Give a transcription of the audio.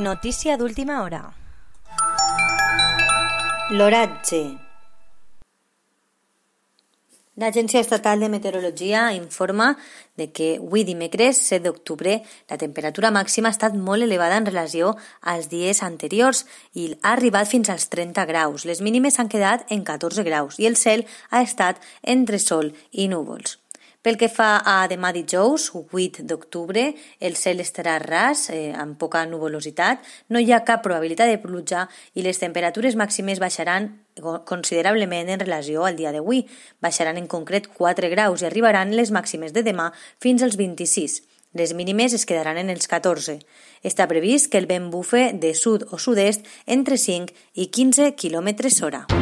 Notícia d'última hora. L'oratge. L'Agència Estatal de Meteorologia informa de que avui dimecres 7 d'octubre la temperatura màxima ha estat molt elevada en relació als dies anteriors i ha arribat fins als 30 graus. Les mínimes han quedat en 14 graus i el cel ha estat entre sol i núvols. Pel que fa a demà dijous, 8 d'octubre, el cel estarà ras, eh, amb poca nuvolositat, no hi ha cap probabilitat de pluja i les temperatures màximes baixaran considerablement en relació al dia d'avui. Baixaran en concret 4 graus i arribaran les màximes de demà fins als 26. Les mínimes es quedaran en els 14. Està previst que el vent bufe de sud o sud-est entre 5 i 15 km hora.